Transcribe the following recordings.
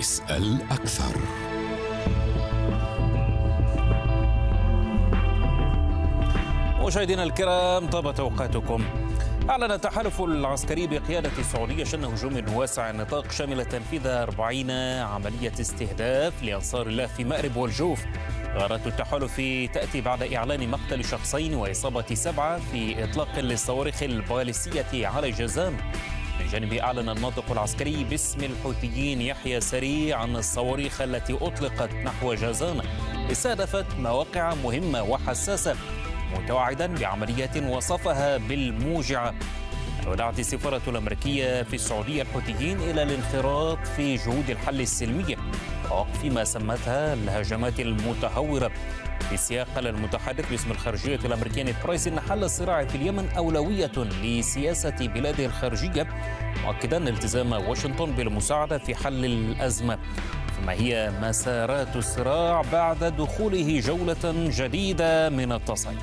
اسأل أكثر. مشاهدينا الكرام طابت أوقاتكم. أعلن التحالف العسكري بقيادة السعودية شن هجوم واسع النطاق شمل تنفيذ 40 عملية استهداف لأنصار الله في مأرب والجوف. غارات التحالف تأتي بعد إعلان مقتل شخصين وإصابة سبعة في إطلاق للصواريخ الباليستية على جازان من جانب أعلن الناطق العسكري باسم الحوثيين يحيى سري عن الصواريخ التي أطلقت نحو جازان استهدفت مواقع مهمة وحساسة متوعدا بعملية وصفها بالموجعة ودعت السفارة الأمريكية في السعودية الحوثيين إلى الانخراط في جهود الحل السلمية ووقف ما سمتها الهجمات المتهورة في قال المتحدث باسم الخارجية الأمريكية برايس إن حل الصراع في اليمن أولوية لسياسة بلاده الخارجية مؤكدا التزام واشنطن بالمساعدة في حل الأزمة. ما هي مسارات الصراع بعد دخوله جولة جديدة من التصعيد.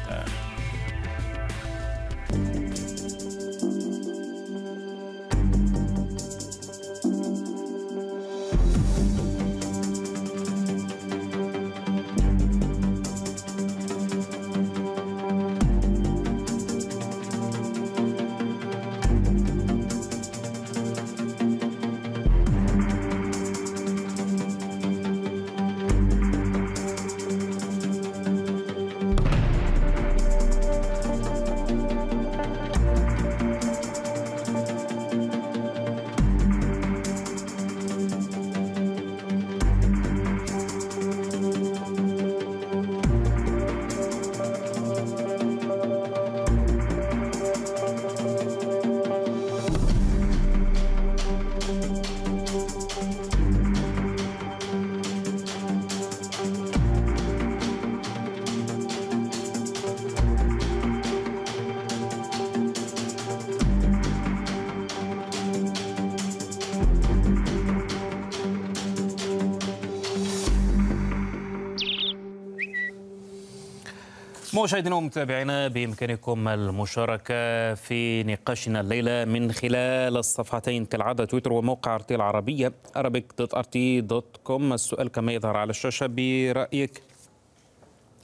مشاهدينا ومتابعينا بإمكانكم المشاركة في نقاشنا الليلة من خلال الصفحتين كالعاده تويتر وموقع ارتي العربيه arabic.rt.com السؤال كما يظهر على الشاشة برأيك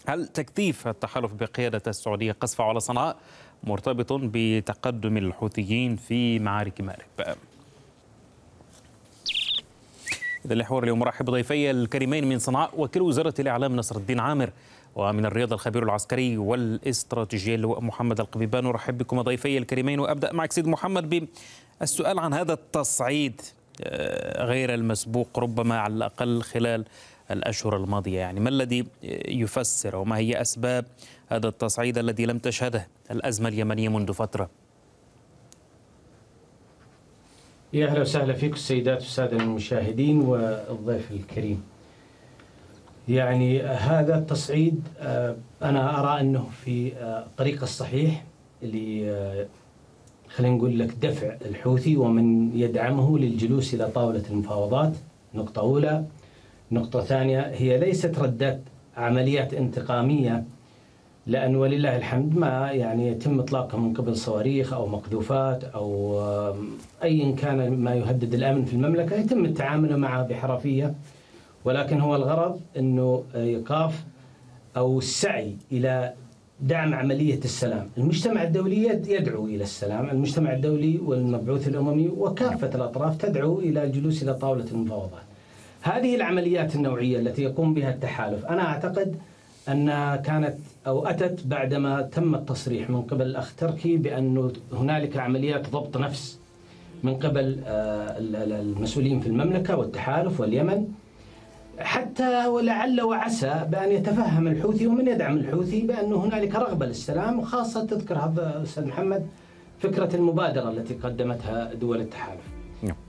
هل تكثيف التحالف بقيادة السعودية قصفه على صنعاء مرتبط بتقدم الحوثيين في معارك مأرب؟ إذا الحوار اليوم. مرحب بضيفي الكريمين من صنعاء وكيل وزارة الإعلام نصر الدين عامر ومن الرياض الخبير العسكري والاستراتيجية اللواء محمد القبيبان. أرحب بكم ضيفي الكريمين وأبدأ معك سيد محمد بالسؤال عن هذا التصعيد غير المسبوق ربما على الأقل خلال الأشهر الماضية. يعني ما الذي يفسر وما هي أسباب هذا التصعيد الذي لم تشهده الأزمة اليمنية منذ فترة؟ يا أهلا وسهلا فيكم السيدات والسادة المشاهدين والضيف الكريم. يعني هذا التصعيد أنا أرى أنه في الطريق الصحيح اللي خلينا نقول لك دفع الحوثي ومن يدعمه للجلوس إلى طاولة المفاوضات نقطة أولى. نقطة ثانية هي ليست ردات عمليات انتقامية لأن ولله الحمد ما يعني يتم إطلاقها من قبل صواريخ أو مقذوفات أو أيا كان ما يهدد الأمن في المملكة يتم التعامل معه بحرفية. ولكن هو الغرض أنه إيقاف أو السعي إلى دعم عملية السلام. المجتمع الدولي يدعو إلى السلام. المجتمع الدولي والمبعوث الأممي وكافة الأطراف تدعو إلى الجلوس إلى طاولة المفاوضات. هذه العمليات النوعية التي يقوم بها التحالف. أنا أعتقد أنها كانت أو أتت بعدما تم التصريح. من قبل الأخ تركي بأنه هنالك عمليات ضبط نفس. من قبل المسؤولين في المملكة والتحالف واليمن. حتى ولعل وعسى بأن يتفهم الحوثي ومن يدعم الحوثي بأن هنالك رغبة للسلام وخاصة تذكر هذا أستاذ محمد فكرة المبادرة التي قدمتها دول التحالف.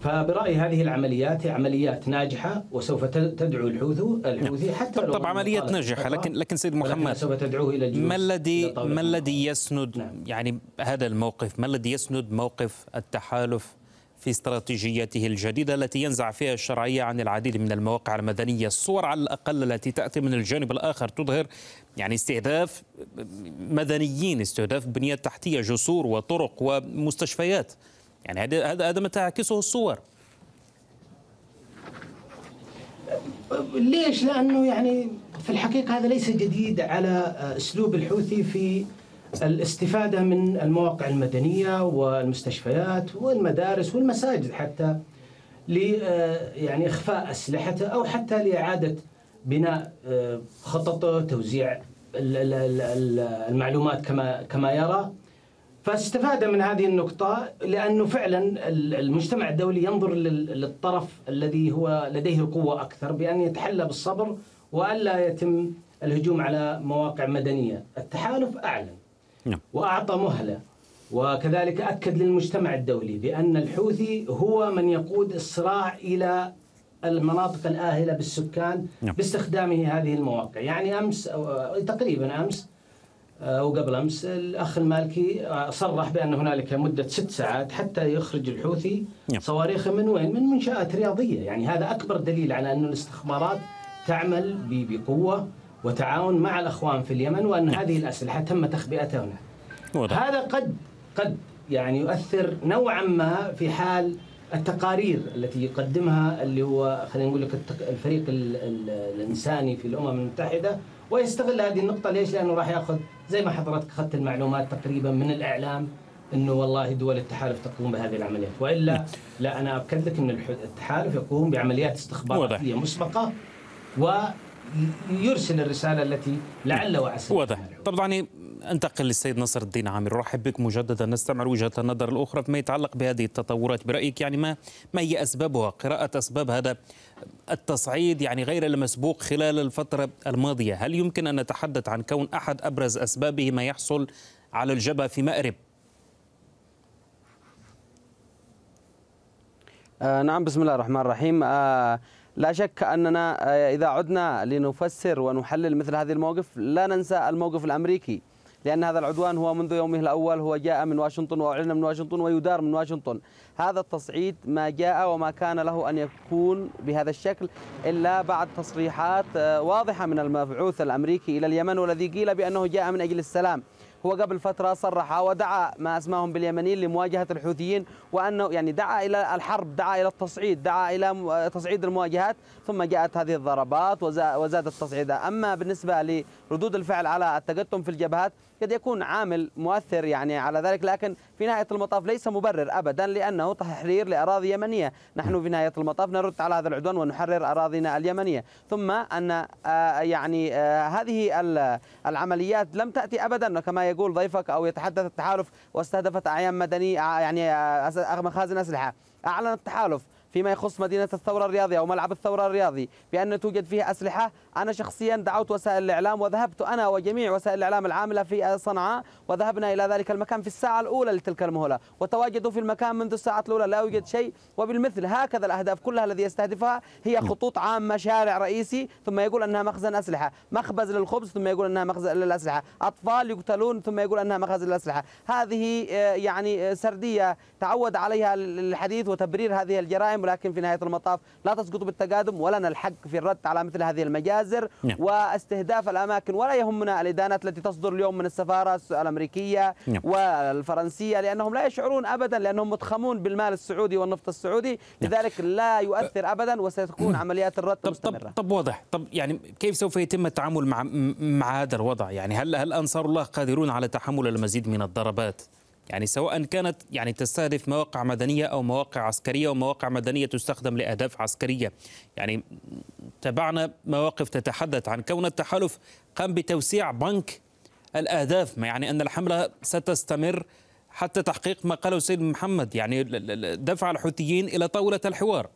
فبرأيي هذه العمليات هي عمليات ناجحة وسوف تدعو الحوثي الحوثي حتى طب, طب عمليات ناجحة لكن لكن سيد محمد سوف تدعوه الجلوس ما الذي ما الذي يسند نعم. يعني هذا الموقف ما الذي يسند موقف التحالف في استراتيجيته الجديدة التي ينزع فيها الشرعية عن العديد من المواقع المدنية؟ الصور على الأقل التي تأتي من الجانب الآخر تظهر يعني استهداف مدنيين استهداف بنية تحتية جسور وطرق ومستشفيات. يعني هذا هذا ما تعكسه الصور ليش؟ لأنه يعني في الحقيقة هذا ليس جديد على أسلوب الحوثي في الاستفادة من المواقع المدنية والمستشفيات والمدارس والمساجد حتى ل يعني إخفاء أسلحته أو حتى لإعادة بناء خططه توزيع المعلومات كما كما يرى فاستفاد من هذه النقطة لأنه فعلا المجتمع الدولي ينظر للطرف الذي هو لديه القوة أكثر بأن يتحلى بالصبر وألا يتم الهجوم على مواقع مدنية التحالف أعلن نعم. وأعطى مهلة وكذلك أكد للمجتمع الدولي بأن الحوثي هو من يقود الصراع إلى المناطق الآهلة بالسكان نعم. باستخدامه هذه المواقع يعني أمس تقريبا أمس أو قبل أمس الأخ المالكي صرح بأن هنالك مدة ست ساعات حتى يخرج الحوثي نعم. صواريخ من وين؟ من منشآت رياضية يعني هذا أكبر دليل على أن الاستخبارات تعمل بقوة وتعاون مع الأخوان في اليمن وأن نعم. هذه الأسلحة تم تخبئتها هنا هذا قد قد يعني يؤثر نوعا ما في حال التقارير التي يقدمها اللي هو خلينا نقول لك الفريق الإنساني في الأمم المتحدة ويستغل هذه النقطة ليش؟ لأنه راح يأخذ زي ما حضرتك أخذت المعلومات تقريبا من الإعلام إنه والله دول التحالف تقوم بهذه العمليات. وإلا لا أنا اكد لك ان التحالف يقوم بعمليات استخباراتيه مسبقة ويرسل الرسالة التي لعل وعسى. واضح. طبعا أنتقل للسيد نصر الدين عامر. أرحب بك مجددا. نستمع وجهه النظر الأخرى فيما يتعلق بهذه التطورات. برأيك يعني ما ما هي أسبابها؟ قراءة أسباب هذا التصعيد يعني غير المسبوق خلال الفترة الماضية. هل يمكن أن نتحدث عن كون أحد أبرز أسبابه ما يحصل على الجبهة في مأرب؟ آه نعم بسم الله الرحمن الرحيم. آه لا شك أننا آه إذا عدنا لنفسر ونحلل مثل هذه الموقف لا ننسى الموقف الأمريكي. لأن هذا العدوان هو منذ يومه الأول هو جاء من واشنطن وأعلن من واشنطن ويدار من واشنطن. هذا التصعيد ما جاء وما كان له أن يكون بهذا الشكل إلا بعد تصريحات آه، واضحة من المبعوث الأمريكي إلى اليمن والذي قيل بأنه جاء من أجل السلام. هو قبل فترة صرح ودعا ما أسماهم باليمنيين لمواجهة الحوثيين وأنه يعني دعا إلى الحرب دعا إلى التصعيد دعا إلى تصعيد المواجهات ثم جاءت هذه الضربات وزاد التصعيد. أما بالنسبة لردود الفعل على التقدم في الجبهات قد يكون عامل مؤثر يعني على ذلك لكن في نهاية المطاف ليس مبرر أبدا لأنه تحرير لأراضي يمنية. نحن في نهاية المطاف نرد على هذا العدوان ونحرر أراضينا اليمنية. ثم أن آه، يعني آه، هذه العمليات لم تأتي أبدا كما يقول ضيفك أو يتحدث التحالف واستهدفت أعيان مدنية يعني آه، مخازن أسلحة. أعلن التحالف. فيما يخص مدينة الثورة الرياضية أو ملعب الثورة الرياضي بأن توجد فيه أسلحة. أنا شخصيا دعوت وسائل الإعلام وذهبت أنا وجميع وسائل الإعلام العاملة في صنعاء وذهبنا إلى ذلك المكان في الساعة الأولى لتلك المهلة. وتواجدوا في المكان منذ الساعة الأولى لا يوجد شيء. وبالمثل هكذا الأهداف كلها الذي يستهدفها هي خطوط عامة شارع رئيسي ثم يقول أنها مخزن أسلحة. مخبز للخبز ثم يقول أنها مخزن للأسلحة. أطفال يقتلون ثم يقول أنها مخازن للأسلحة. هذه آه، يعني سردية تعود عليها الحديث وتبرير هذه الجرائم. ولكن في نهاية المطاف لا تسقط بالتقادم ولنا الحق في الرد على مثل هذه المجازر. نعم. واستهداف الأماكن ولا يهمنا الإدانات التي تصدر اليوم من السفارة الأمريكية نعم. والفرنسية لأنهم لا يشعرون أبدا لأنهم متخمون بالمال السعودي والنفط السعودي. نعم. لذلك لا يؤثر أبدا وستكون عمليات الرد طب مستمرة. طب, طب واضح. طب يعني كيف سوف يتم التعامل مع مع هذا الوضع؟ يعني هل هل أنصار الله قادرون على تحمل المزيد من الضربات؟ يعني سواء كانت يعني تستهدف مواقع مدنية أو مواقع عسكرية أو مواقع مدنية تستخدم لأهداف عسكرية. يعني تابعنا مواقف تتحدث عن كون التحالف قام بتوسيع بنك الأهداف ما يعني أن الحملة ستستمر حتى تحقيق ما قاله سيد محمد يعني دفع الحوثيين إلى طاولة الحوار.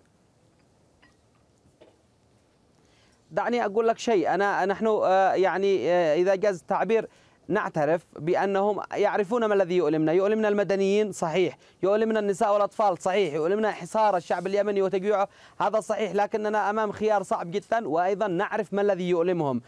دعني أقول لك شيء أنا نحن آه، يعني آه، إذا جاز التعبير نعترف بأنهم يعرفون ما الذي يؤلمنا. يؤلمنا المدنيين صحيح. يؤلمنا النساء والأطفال صحيح. يؤلمنا حصار الشعب اليمني وتجويعه. هذا صحيح. لكننا أمام خيار صعب جدا وأيضا نعرف ما الذي يؤلمهم.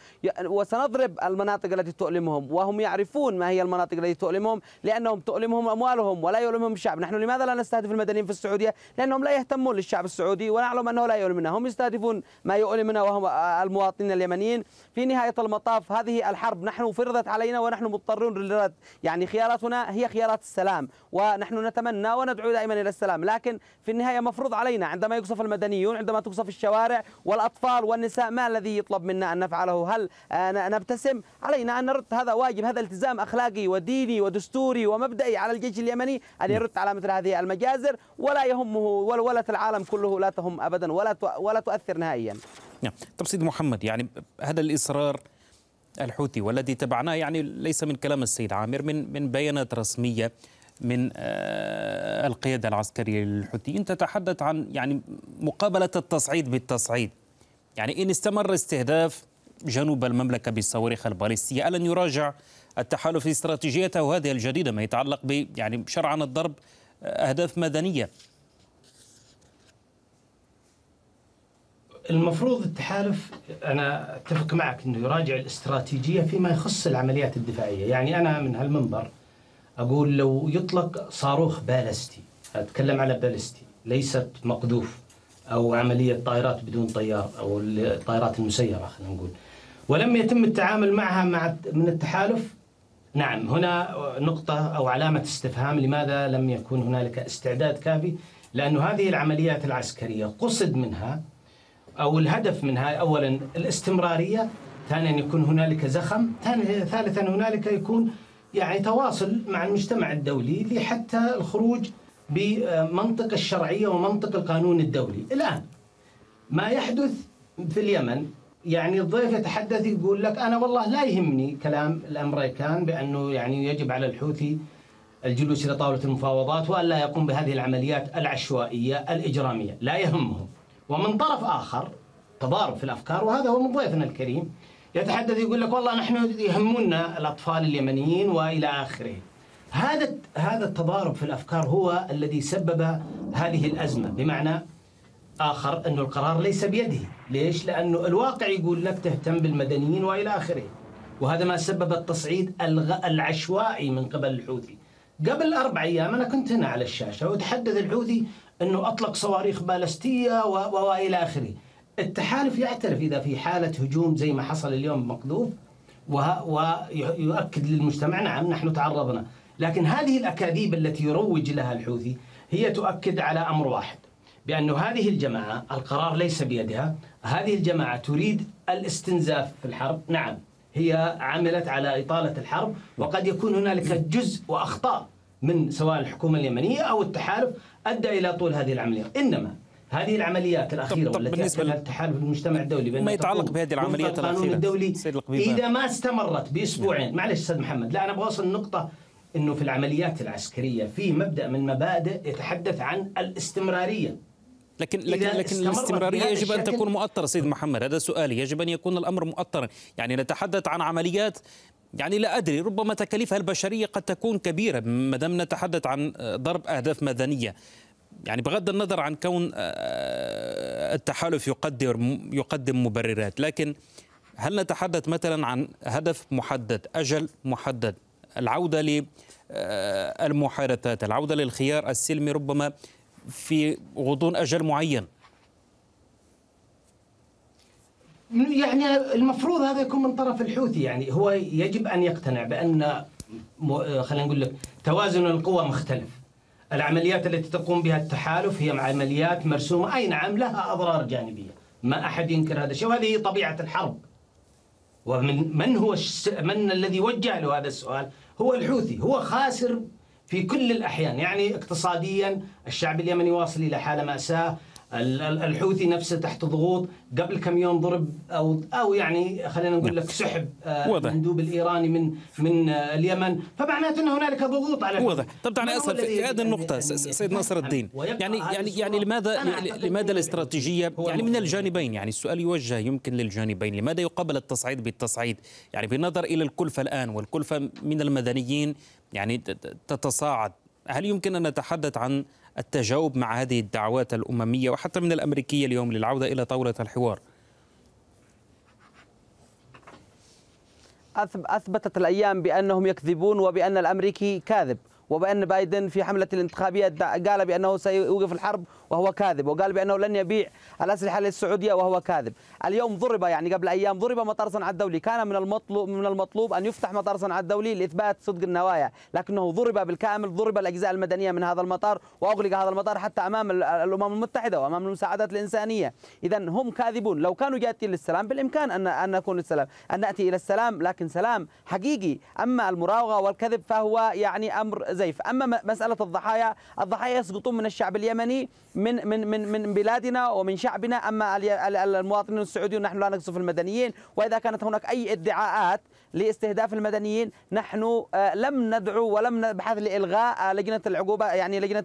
وسنضرب المناطق التي تؤلمهم. وهم يعرفون ما هي المناطق التي تؤلمهم لأنهم تؤلمهم أموالهم ولا يؤلمهم الشعب نحن لماذا لا نستهدف المدنيين في السعودية؟ لأنهم لا يهتمون للشعب السعودي ونعلم أنه لا يؤلمنا هم يستهدفون ما يؤلمنا وهم المواطنين اليمنيين. في نهاية المطاف هذه الحرب. نحن فرضت علينا ونحن مضطرون للرد. يعني خياراتنا هي خيارات السلام ونحن نتمنى وندعو دائما إلى السلام. لكن في النهاية مفروض علينا عندما يقصف المدنيون عندما تقصف الشوارع والأطفال والنساء ما الذي يطلب منا أن نفعله؟ هل نبتسم؟ علينا أن نرد. هذا واجب هذا التزام أخلاقي وديني ودستوري ومبدئي على الجيش اليمني أن يرد على مثل هذه المجازر ولا يهمه ولا العالم كله لا تهم أبدا ولا ولا تؤثر نهائيا. نعم. طب سيد محمد يعني هذا الإصرار الحوثي والذي تبعناه يعني ليس من كلام السيد عامر من من بيانات رسمية من القيادة العسكرية للحوثيين تتحدث عن يعني مقابلة التصعيد بالتصعيد يعني إن استمر استهداف جنوب المملكة بالصواريخ البالستيه ألن يراجع التحالف استراتيجيته هذه الجديدة؟ ما يتعلق ب يعني شرعا الضرب أهداف مدنية. المفروض التحالف أنا أتفق معك إنه يراجع الاستراتيجية فيما يخص العمليات الدفاعية، يعني أنا من هالمنبر أقول لو يطلق صاروخ بالستي، أتكلم على بالستي ليست مقذوف أو عملية طائرات بدون طيار أو الطائرات المسيرة خلينا نقول. ولم يتم التعامل معها مع من التحالف نعم هنا نقطة أو علامة استفهام لماذا لم يكن هنالك استعداد كافي لأن هذه العمليات العسكرية قصد منها أو الهدف منها أولا الاستمرارية ثانيا يكون هنالك زخم ثالثا هنالك يكون يعني تواصل مع المجتمع الدولي لحتى الخروج بمنطق الشرعية ومنطق القانون الدولي. الآن ما يحدث في اليمن يعني الضيف يتحدث يقول لك أنا والله لا يهمني كلام الأمريكان بأنه يعني يجب على الحوثي الجلوس إلى طاولة المفاوضات وألا يقوم بهذه العمليات العشوائية الإجرامية. لا يهمهم. ومن طرف آخر تضارب في الأفكار وهذا هو من ضيفنا الكريم. يتحدث يقول لك والله نحن يهمنا الأطفال اليمنيين وإلى آخره. هذا هذا التضارب في الأفكار هو الذي سبب هذه الأزمة. بمعنى آخر أنه القرار ليس بيده. ليش؟ لأنه الواقع يقول لك تهتم بالمدنيين وإلى آخره. وهذا ما سبب التصعيد العشوائي من قبل الحوثي. قبل أربع أيام أنا كنت هنا على الشاشة وتحدث الحوثي أنه أطلق صواريخ بالستية وإلى آخره. التحالف يعترف إذا في حالة هجوم زي ما حصل اليوم بمقذوف ويؤكد للمجتمع نعم نحن تعرضنا. لكن هذه الأكاذيب التي يروج لها الحوثي هي تؤكد على أمر واحد بأن هذه الجماعة القرار ليس بيدها هذه الجماعة تريد الاستنزاف في الحرب. نعم. هي عملت على إطالة الحرب وقد يكون هنالك جزء وأخطاء من سواء الحكومة اليمنية أو التحالف أدى إلى طول هذه العملية إنما هذه العمليات الأخيرة طب طب والتي بالنسبة التحالف المجتمع الدولي ما يتعلق بهذه العمليات القانون الأخيرة الدولي. إذا ما استمرت بأسبوعين معلش أستاذ محمد لا أنا بوصل النقطة أنه في العمليات العسكرية في مبدأ من مبادئ يتحدث عن الاستمرارية لكن لكن لكن الاستمرارية يجب أن تكون مؤطرة سيد محمد. هذا سؤالي. يجب أن يكون الأمر مؤطرا. يعني نتحدث عن عمليات يعني لا أدري ربما تكاليفها البشرية قد تكون كبيرة ما دام نتحدث عن ضرب أهداف مدنية. يعني بغض النظر عن كون آه، التحالف يقدر يقدم مبررات لكن هل نتحدث مثلا عن هدف محدد أجل محدد؟ العودة للمحادثات العودة للخيار السلمي ربما في غضون أجل معين يعني المفروض هذا يكون من طرف الحوثي يعني هو يجب أن يقتنع بأن م- خلينا نقول لك توازن القوى مختلف. العمليات التي تقوم بها التحالف هي عمليات مرسومة اي نعم لها أضرار جانبية، ما أحد ينكر هذا الشيء وهذه هي طبيعة الحرب. ومن من هو. من الذي وجه له هذا السؤال؟ هو الحوثي، هو خاسر في كل الأحيان، يعني اقتصاديا الشعب اليمني واصل إلى حالة ماساه، ال- ال- الحوثي نفسه تحت ضغوط، قبل كم يوم ضرب أو أو يعني خلينا نقول لك سحب آه،. المندوب الإيراني من من آه، اليمن، فمعناته إن هنالك ضغوط على واضح. طب هو أسأل في هذه أن- النقطة يتفهم سيد نصر الدين يعني يعني يعني الصورة. لماذا لماذا الاستراتيجية يعني من. الجانبين يعني السؤال يوجه يمكن للجانبين لماذا يقابل التصعيد بالتصعيد يعني بالنظر إلى الكلفة الآن والكلفة من المدنيين يعني تتصاعد. هل يمكن أن نتحدث عن التجاوب مع هذه الدعوات الأممية وحتى من الأمريكية اليوم للعودة إلى طاولة الحوار؟ أثب- أثبتت الأيام بأنهم يكذبون وبأن الأمريكي كاذب وبأن بايدن في حملة الانتخابية قال بأنه سيوقف الحرب وهو كاذب. وقال بأنه لن يبيع الأسلحة للسعودية وهو كاذب. اليوم ضرب يعني قبل أيام ضرب مطار صنعاء الدولي. كان من المطلوب من المطلوب أن يفتح مطار صنعاء الدولي لإثبات صدق النوايا. لكنه ضرب بالكامل ضرب الأجزاء المدنية من هذا المطار وأغلق هذا المطار حتى أمام الأمم المتحدة وأمام المساعدات الإنسانية. إذا هم كاذبون. لو كانوا جاتين للسلام بالإمكان أن أن نكون للسلام أن نأتي إلى السلام. لكن سلام حقيقي. أما المراوغة والكذب فهو يعني أمر زيف. أما مسألة الضحايا الضحايا يسقطون من الشعب اليمني من من من من بلادنا ومن شعبنا. أما المواطنين السعوديون نحن لا نقصف المدنيين. وإذا كانت هناك أي ادعاءات لاستهداف المدنيين نحن آه، لم ندعو ولم نبحث لإلغاء آه، لجنة العقوبة يعني لجنة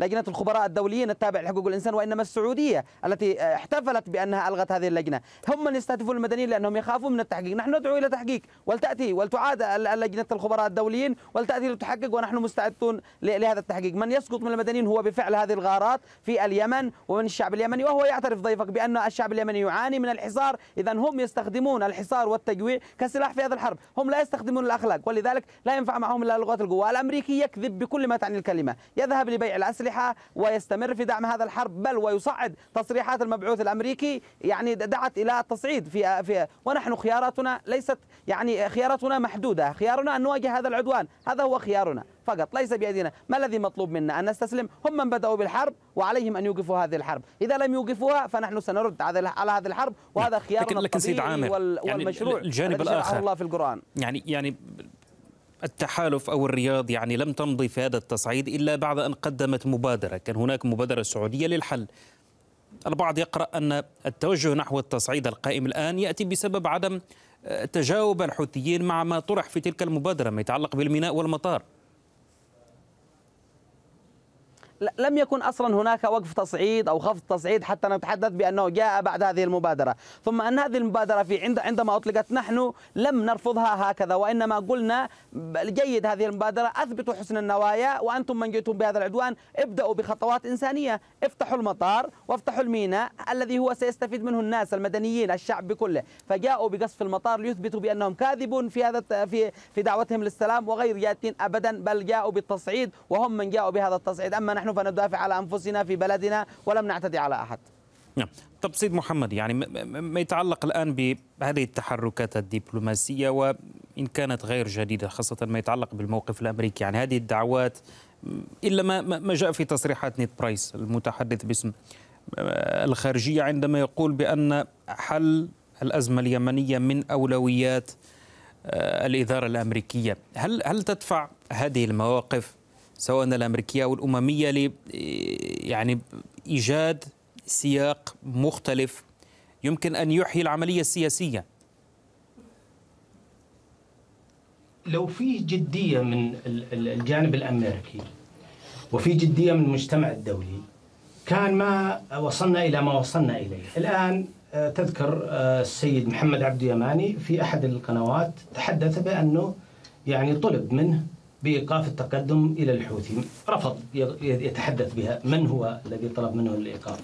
لجنة الخبراء الدوليين التابع لحقوق الإنسان وإنما السعودية التي آه، احتفلت بأنها ألغت هذه اللجنة. هم من يستهدفون المدنيين لأنهم يخافون من التحقيق. نحن ندعو إلى تحقيق ولتأتي ولتعاد لجنة الخبراء الدوليين ولتأتي لتحقق ونحن مستعدون لهذا التحقيق. من يسقط من المدنيين هو بفعل هذه الغارات. في اليمن ومن الشعب اليمني وهو يعترف ضيفك بأن الشعب اليمني يعاني من الحصار. اذا هم يستخدمون الحصار والتجويع كسلاح في هذه الحرب. هم لا يستخدمون الأخلاق ولذلك لا ينفع معهم إلا لغات القوة. الأمريكي يكذب بكل ما تعني الكلمة. يذهب لبيع الأسلحة ويستمر في دعم هذا الحرب بل ويصعد تصريحات المبعوث الأمريكي يعني دعت إلى التصعيد في, في ونحن خياراتنا ليست يعني خياراتنا محدودة. خيارنا أن نواجه هذا العدوان. هذا هو خيارنا. فقط ليس بأيدينا ما الذي مطلوب منا؟ أن نستسلم. هم من بدأوا بالحرب وعليهم أن يوقفوا هذه الحرب. إذا لم يوقفوها فنحن سنرد على هذه الحرب وهذا خيارنا لكن, لكن سيد عامر والمشروع يعني الجانب الآخر. الله في القرآن. يعني يعني التحالف أو الرياض يعني لم تمضي في هذا التصعيد إلا بعد أن قدمت مبادرة، كان هناك مبادرة سعودية للحل. البعض يقرأ أن التوجه نحو التصعيد القائم الآن يأتي بسبب عدم تجاوب الحوثيين مع ما طرح في تلك المبادرة ما يتعلق بالميناء والمطار. لم يكن أصلا هناك وقف تصعيد أو خفض تصعيد حتى نتحدث بأنه جاء بعد هذه المبادرة، ثم أن هذه المبادرة في عند عندما أطلقت نحن لم نرفضها هكذا وإنما قلنا جيد هذه المبادرة اثبتوا حسن النوايا وأنتم من جئتم بهذا العدوان ابدأوا بخطوات إنسانية، افتحوا المطار وافتحوا الميناء الذي هو سيستفيد منه الناس المدنيين الشعب بكله، فجاءوا بقصف المطار ليثبتوا بأنهم كاذبون في هذا في في دعوتهم للسلام وغير جادين ابدا بل جاءوا بالتصعيد وهم من جاءوا بهذا التصعيد، أما نحن فندافع على أنفسنا في بلدنا ولم نعتدي على أحد. نعم. طب سيد محمد يعني ما يتعلق الآن بهذه التحركات الدبلوماسية وإن كانت غير جديدة خاصة ما يتعلق بالموقف الأمريكي؟ يعني هذه الدعوات إلا ما ما جاء في تصريحات نيت برايس المتحدث باسم الخارجية عندما يقول بأن حل الأزمة اليمنية من أولويات آه، الإدارة الأمريكية. هل هل تدفع هذه المواقف سواء الأمريكية أو الأممية ل يعني إيجاد سياق مختلف يمكن أن يحيي العملية السياسية. لو في جدية من الجانب الأمريكي وفي جدية من المجتمع الدولي كان ما وصلنا إلى ما وصلنا إليه. الآن آه، تذكر آه، السيد محمد عبد يماني في أحد القنوات تحدث بأنه يعني طلب منه بإيقاف التقدم إلى الحوثي. رفض يتحدث بها. من هو الذي طلب منه الإيقاف؟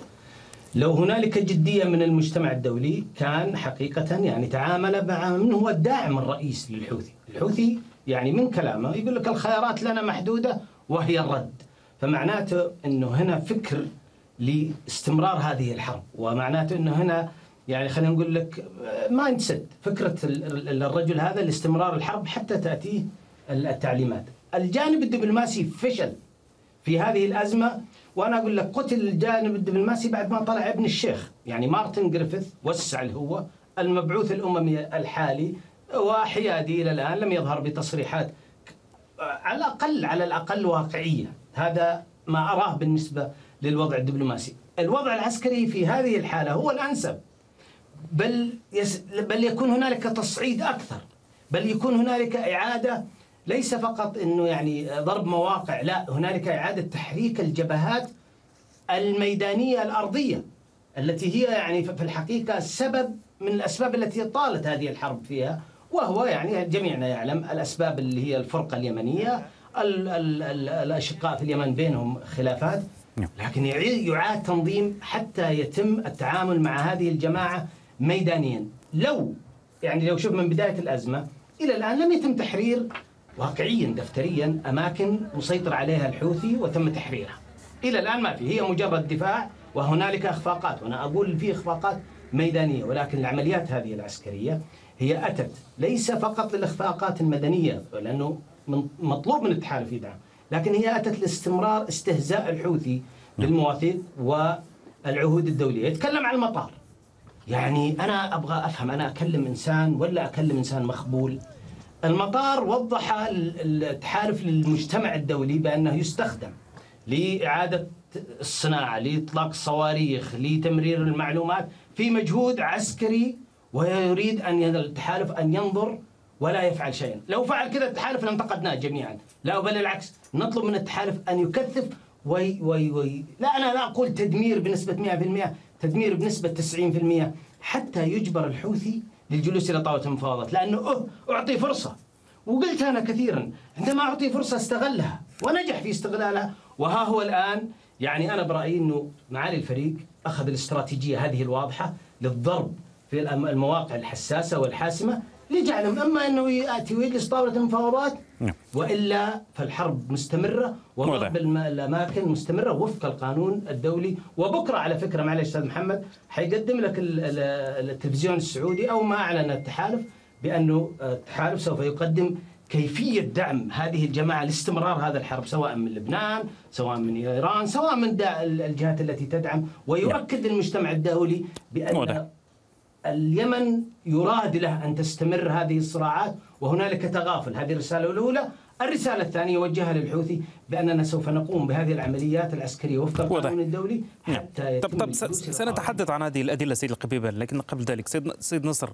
لو هنالك جدية من المجتمع الدولي كان حقيقة يعني تعامل مع من هو الداعم الرئيس للحوثي. الحوثي يعني من كلامه يقول لك الخيارات لنا محدودة وهي الرد. فمعناته إنه هنا فكر لاستمرار هذه الحرب. ومعناته إنه هنا يعني خلينا نقول لك ما ينسد. فكرة الرجل هذا لاستمرار الحرب حتى تأتيه التعليمات. الجانب الدبلوماسي فشل في هذه الأزمة وأنا أقول لك قتل الجانب الدبلوماسي بعد ما طلع ابن الشيخ يعني مارتن جريفيث وسع هو المبعوث الأممي الحالي وحيادي إلى الآن لم يظهر بتصريحات على الأقل على الأقل واقعية. هذا ما أراه بالنسبة للوضع الدبلوماسي. الوضع العسكري في هذه الحالة هو الأنسب. بل, يس بل يكون هنالك تصعيد أكثر. بل يكون هنالك إعادة ليس فقط إنه يعني ضرب مواقع لا هنالك إعادة تحريك الجبهات الميدانية الأرضية التي هي يعني في الحقيقة سبب من الأسباب التي طالت هذه الحرب فيها وهو يعني جميعنا يعلم الأسباب اللي هي الفرقة اليمنية ال ال ال الأشقاء في اليمن بينهم خلافات نعم. لكن يعاد تنظيم حتى يتم التعامل مع هذه الجماعة ميدانيا لو يعني لو شوف من بداية الأزمة إلى الآن لم يتم تحرير واقعيا دفتريا أماكن مسيطر عليها الحوثي وتم تحريرها. إلى الآن ما في هي مجرد دفاع وهنالك إخفاقات. وأنا أقول في إخفاقات ميدانية ولكن العمليات هذه العسكرية هي أتت ليس فقط للإخفاقات المدنية لأنه من مطلوب من التحالف يدعم لكن هي أتت لاستمرار استهزاء الحوثي بالمواثيق والعهود الدولية. يتكلم عن المطار. يعني أنا أبغى أفهم أنا أكلم إنسان ولا أكلم إنسان مخبول؟ المطار وضح التحالف للمجتمع الدولي بأنه يستخدم لإعادة الصناعة لإطلاق الصواريخ لتمرير المعلومات في مجهود عسكري ويريد أن التحالف أن ينظر ولا يفعل شيئا. لو فعل كذا التحالف لانتقدناه جميعا. لا بل العكس نطلب من التحالف أن يكثف وي وي وي لا أنا لا أقول تدمير بنسبة 100% تدمير بنسبة 90% حتى يجبر الحوثي للجلوس إلى طاولة المفاوضات لأنه أه أعطي فرصة. وقلت أنا كثيرا عندما أعطي فرصة استغلها ونجح في استغلالها. وها هو الآن يعني أنا برأيي إنه معالي الفريق أخذ الاستراتيجية هذه الواضحة للضرب في المواقع الحساسة والحاسمة. لجعلهم أما أنه يأتي ويجلس طاولة المفاوضات نعم. وإلا فالحرب مستمرة وضرب الأماكن مستمرة وفق القانون الدولي. وبكرة على فكرة معلش أستاذ محمد حيقدم لك التلفزيون السعودي أو ما أعلن التحالف بأنه التحالف سوف يقدم كيفية دعم هذه الجماعة لاستمرار هذا الحرب سواء من لبنان سواء من إيران سواء من الجهات التي تدعم. ويؤكد للمجتمع الدولي بأن اليمن يراد له أن تستمر هذه الصراعات وهنالك تغافل. هذه الرسالة الأولى. الرسالة الثانية يوجهها للحوثي بأننا سوف نقوم بهذه العمليات العسكرية وفق القانون الدولي حتى طب طب سنتحدث عن هذه الأدلة سيد القبيبة لكن قبل ذلك سيد سيد نصر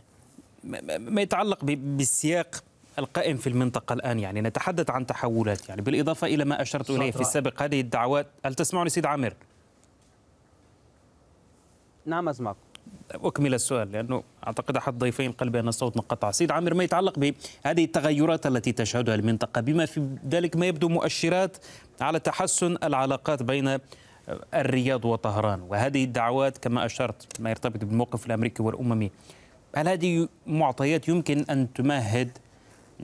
ما يتعلق بالسياق القائم في المنطقة الآن؟ يعني نتحدث عن تحولات يعني بالإضافة إلى ما أشرت إليه في السابق. هذه الدعوات هل تسمعني سيد عامر؟ نعم أسمعك. أكمل السؤال لأنه أعتقد أحد ضيفين قال بأن الصوت انقطع سيد عامر ما يتعلق بهذه التغيرات التي تشهدها المنطقة؟ بما في ذلك ما يبدو مؤشرات على تحسن العلاقات بين الرياض وطهران وهذه الدعوات كما أشرت ما يرتبط بالموقف الأمريكي والأممي. هل هذه معطيات يمكن أن تمهد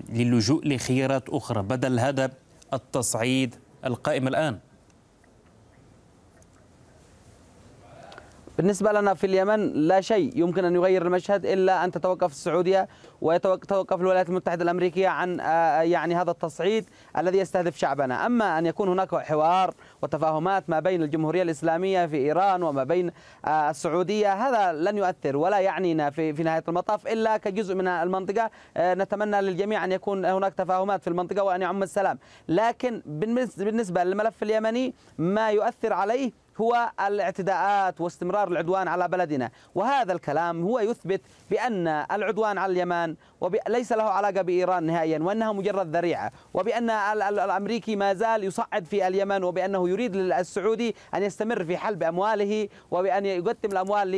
للجوء لخيارات أخرى بدل هذا التصعيد القائم الآن؟ بالنسبة لنا في اليمن لا شيء يمكن أن يغير المشهد إلا أن تتوقف السعودية ويتوقف الولايات المتحدة الأمريكية عن يعني هذا التصعيد الذي يستهدف شعبنا. أما أن يكون هناك حوار وتفاهمات ما بين الجمهورية الإسلامية في إيران وما بين السعودية هذا لن يؤثر ولا يعنينا في في نهاية المطاف إلا كجزء من المنطقة. نتمنى للجميع أن يكون هناك تفاهمات في المنطقة وأن يعم السلام. لكن بالنسبة للملف اليمني ما يؤثر عليه هو الاعتداءات واستمرار العدوان على بلدنا. وهذا الكلام هو يثبت بأن العدوان على اليمن ليس له علاقة بإيران نهائيا وأنها مجرد ذريعة. وبأن الأمريكي ما زال يصعد في اليمن وبأنه يريد السعودي أن يستمر في حلب أمواله وبأن يقدم الأموال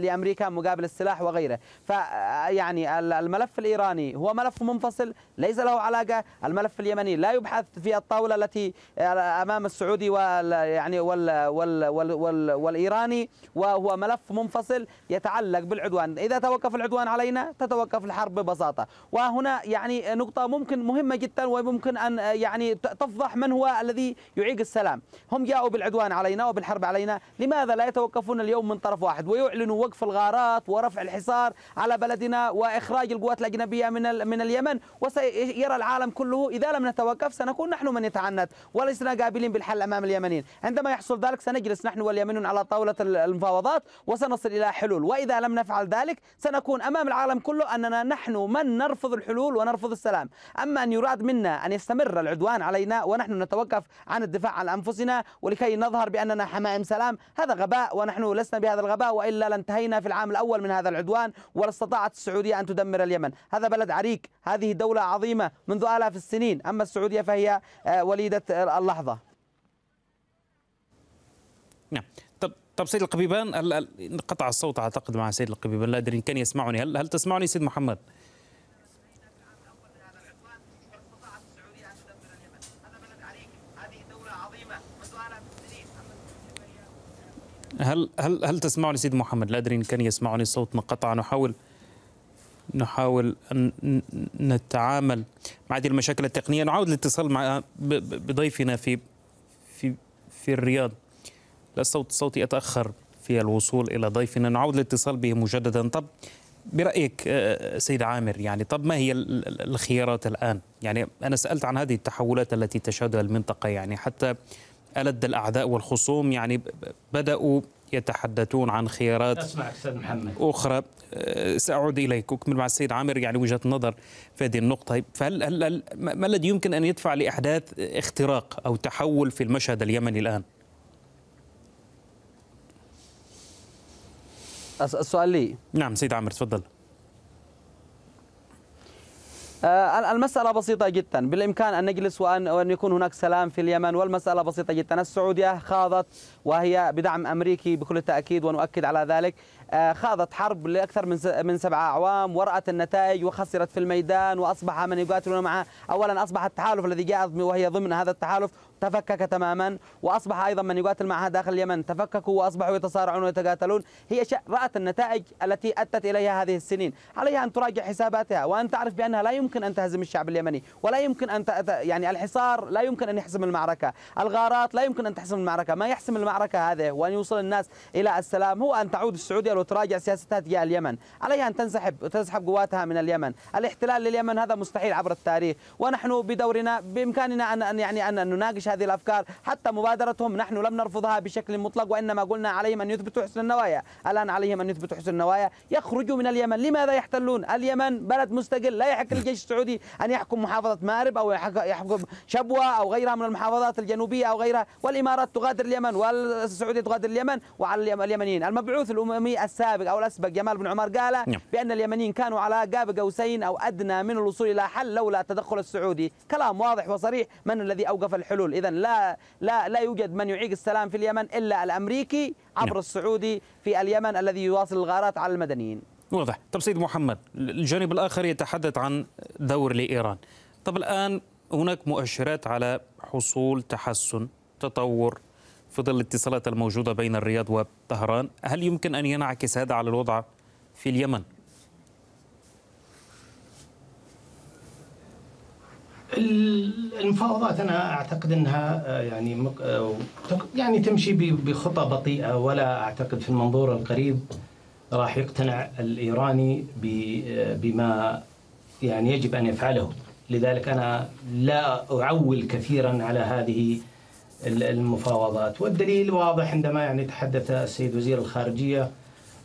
لأمريكا مقابل السلاح وغيره. فيعني الملف الإيراني هو ملف منفصل ليس له علاقة. الملف اليمني لا يبحث في الطاولة التي أمام السعودي وال يعني وال وال وال وال والإيراني وهو ملف منفصل يتعلق بالعدوان. إذا توقف العدوان علينا تتوقف الحرب ببساطة. وهنا يعني نقطة ممكن مهمة جدا وممكن أن يعني تفضح من هو الذي يعيق السلام. هم جاءوا بالعدوان علينا وبالحرب علينا. لماذا لا يتوقفون اليوم من طرف واحد؟ ويعلنوا وقف الغارات ورفع الحصار على بلدنا وإخراج القوات الأجنبية من من اليمن. وسيرى العالم كله إذا لم نتوقف سنكون نحن من يتعنت ولسنا قابلين بالحل أمام اليمنيين. عندما يحصل ذلك سنجلس نحن واليمنيون على طاولة المفاوضات وسنصل إلى حلول. وإذا لم نفعل ذلك سنكون أمام العالم كله أننا نحن من نرفض الحلول ونرفض السلام. أما أن يراد منا أن يستمر العدوان علينا ونحن نتوقف عن الدفاع عن أنفسنا ولكي نظهر بأننا حمائم سلام هذا غباء ونحن لسنا بهذا الغباء وإلا لانتهينا في العام الأول من هذا العدوان ولا استطاعت السعودية أن تدمر اليمن. هذا بلد عريق هذه دولة عظيمة منذ آلاف السنين. أما السعودية فهي وليدة اللحظة. نعم. طب طب سيد القبيبان هل انقطع الصوت أعتقد مع سيد القبيبان لا أدري إن كان يسمعني. هل هل تسمعني سيد محمد؟ هل هل هل تسمعني سيد محمد؟ لا أدري إن كان يسمعني الصوت انقطع. نحاول نحاول أن نتعامل مع هذه المشاكل التقنية. نعود الاتصال مع بضيفنا في في في الرياض. الصوت صوتي أتأخر في الوصول إلى ضيفنا نعود الاتصال به مجددا. طب برأيك آه، سيد عامر يعني طب ما هي الخيارات الآن؟ يعني أنا سألت عن هذه التحولات التي تشهدها المنطقة يعني حتى ألد الأعداء والخصوم يعني بدأوا يتحدثون عن خيارات أسمع أستاذ محمد. أخرى. آه، سأعود إليك. أكمل مع السيد عامر يعني وجهة نظر في هذه النقطة. فهل هل ما الذي يمكن أن يدفع لإحداث اختراق أو تحول في المشهد اليمني الآن؟ السؤال لي. نعم سيد عامر تفضل. آه، المسألة بسيطة جدا. بالإمكان أن نجلس وأن, وأن يكون هناك سلام في اليمن والمسألة بسيطة جدا. السعودية خاضت وهي بدعم أمريكي بكل تأكيد ونؤكد على ذلك. آه، خاضت حرب لأكثر من من سبعة أعوام ورأت النتائج وخسرت في الميدان وأصبح من يقاتلون معها أولا أصبح التحالف الذي جاء وهي ضمن هذا التحالف تفكك تماما وأصبح أيضا من يقاتل معها داخل اليمن. تفككوا وأصبحوا يتصارعون ويتقاتلون. هي رأت النتائج التي أتت إليها هذه السنين. عليها أن تراجع حساباتها وأن تعرف بأنها لا يمكن أن تهزم الشعب اليمني ولا يمكن أن يعني الحصار لا يمكن أن يحسم المعركة. الغارات لا يمكن أن تحسم المعركة. ما يحسم المعركة هذه وان يوصل الناس إلى السلام هو أن تعود السعودية وتراجع سياستها تجاه اليمن. عليها أن تنسحب تسحب قواتها من اليمن. الاحتلال لليمن هذا مستحيل عبر التاريخ. ونحن بدورنا بإمكاننا أن يعني أن نناقش هذه الأفكار. حتى مبادرتهم نحن لم نرفضها بشكل مطلق وإنما قلنا عليهم أن يثبتوا حسن النوايا. الآن عليهم أن يثبتوا حسن النوايا. يخرجوا من اليمن. لماذا يحتلون؟ اليمن بلد مستقل. لا يحق للجيش السعودي أن يحكم محافظة مارب أو يحكم شبوة أو غيرها من المحافظات الجنوبية أو غيرها. والإمارات تغادر اليمن والسعودية تغادر اليمن وعلى اليمنيين. المبعوث الأممي السابق أو الأسبق جمال بن عمر قال نعم. بأن اليمنيين كانوا على قاب قوسين أو أدنى من الوصول إلى حل لولا التدخل السعودي. كلام واضح وصريح. من الذي أوقف الحلول؟ اذا لا لا لا يوجد من يعيق السلام في اليمن إلا الأمريكي عبر نعم. السعودي في اليمن الذي يواصل الغارات على المدنيين. واضح، طب سيد محمد الجانب الآخر يتحدث عن دور لإيران. طب الآن هناك مؤشرات على حصول تحسن تطور في ظل الاتصالات الموجودة بين الرياض وطهران، هل يمكن أن ينعكس هذا على الوضع في اليمن؟ المفاوضات أنا أعتقد إنها آه، يعني آه، يعني تمشي بخطى بطيئة ولا أعتقد في المنظور القريب راح يقتنع الإيراني آه، بما يعني يجب أن يفعله. لذلك أنا لا أعول كثيرا على هذه المفاوضات. والدليل واضح عندما يعني تحدث السيد وزير الخارجية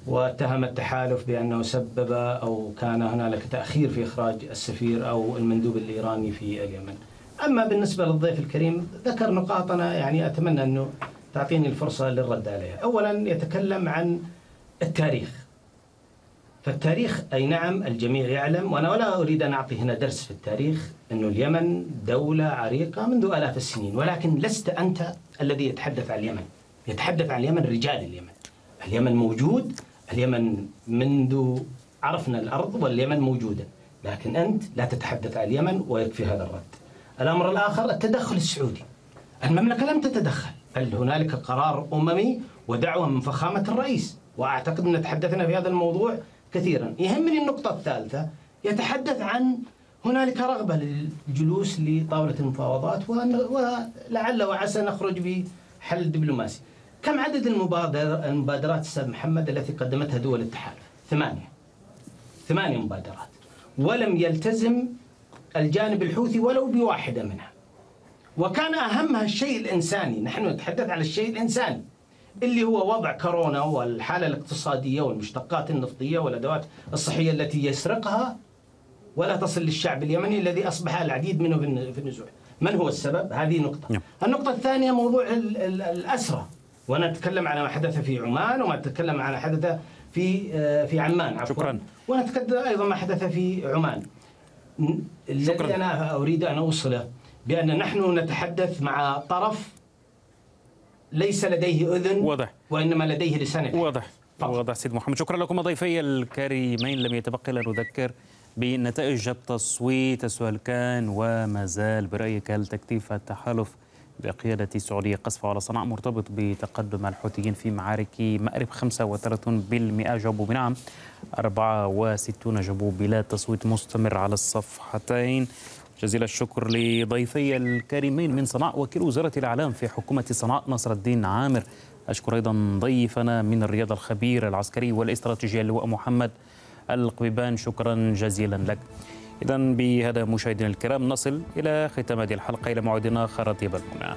واتهم التحالف بأنه سبب أو كان هنالك تأخير في إخراج السفير أو المندوب الإيراني في اليمن. أما بالنسبة للضيف الكريم ذكر نقاط أنا يعني أتمنى أنه تعطيني الفرصة للرد عليها. اولا يتكلم عن التاريخ. فالتاريخ أي نعم الجميع يعلم وأنا ولا أريد أن أعطي هنا درس في التاريخ أنه اليمن دولة عريقة منذ آلاف السنين ولكن لست أنت الذي يتحدث عن اليمن. يتحدث عن اليمن رجال اليمن. اليمن موجود اليمن منذ عرفنا الأرض واليمن موجودة لكن أنت لا تتحدث عن اليمن ويكفي هذا الرد. الأمر الآخر التدخل السعودي. المملكة لم تتدخل بل هنالك قرار أممي ودعوة من فخامة الرئيس. وأعتقد أن تحدثنا في هذا الموضوع كثيرا. يهمني النقطة الثالثة يتحدث عن هنالك رغبة للجلوس لطاولة المفاوضات ولعل وعسى نخرج بحل دبلوماسي كم عدد المبادر المبادرات أستاذ محمد التي قدمتها دول التحالف؟ ثمانية. ثمانية مبادرات. ولم يلتزم الجانب الحوثي ولو بواحدة منها. وكان أهمها الشيء الإنساني، نحن نتحدث عن الشيء الإنساني. اللي هو وضع كورونا والحالة الاقتصادية والمشتقات النفطية والأدوات الصحية التي يسرقها ولا تصل للشعب اليمني الذي أصبح العديد منه في النزوح. من هو السبب؟ هذه نقطة. نعم. النقطة الثانية موضوع الاسرى. ونتكلم على ما حدث في عمان وما نتكلم على ما حدث في آه، في عمان عفوا. شكرا. ونتكلم أيضا ما حدث في عمان. الذي أنا اريد ان اوصله بان نحن نتحدث مع طرف ليس لديه اذن واضح. وانما لديه لسان واضح. واضح سيد محمد. شكرا لكم ضيفي الكريمين. لم يتبقى الا نذكر بنتائج التصويت. السؤال كان وما زال برأيك؟ هل تكتيف التحالف بقيادة السعودية قصفه على صنعاء مرتبط بتقدم الحوثيين في معارك مأرب 35% جاوبوا بنعم 64 جاوبوا بلا تصويت مستمر على الصفحتين. جزيل الشكر لضيفي الكريمين من صنعاء وكيل وزارة الإعلام في حكومة صنعاء نصر الدين عامر. أشكر أيضا ضيفنا من الرياض الخبير العسكري والاستراتيجية اللواء محمد القبيبان. شكرا جزيلا لك. إذا بهذا مشاهدينا الكرام نصل إلى ختام هذه الحلقة. إلى موعد آخر طيب المنى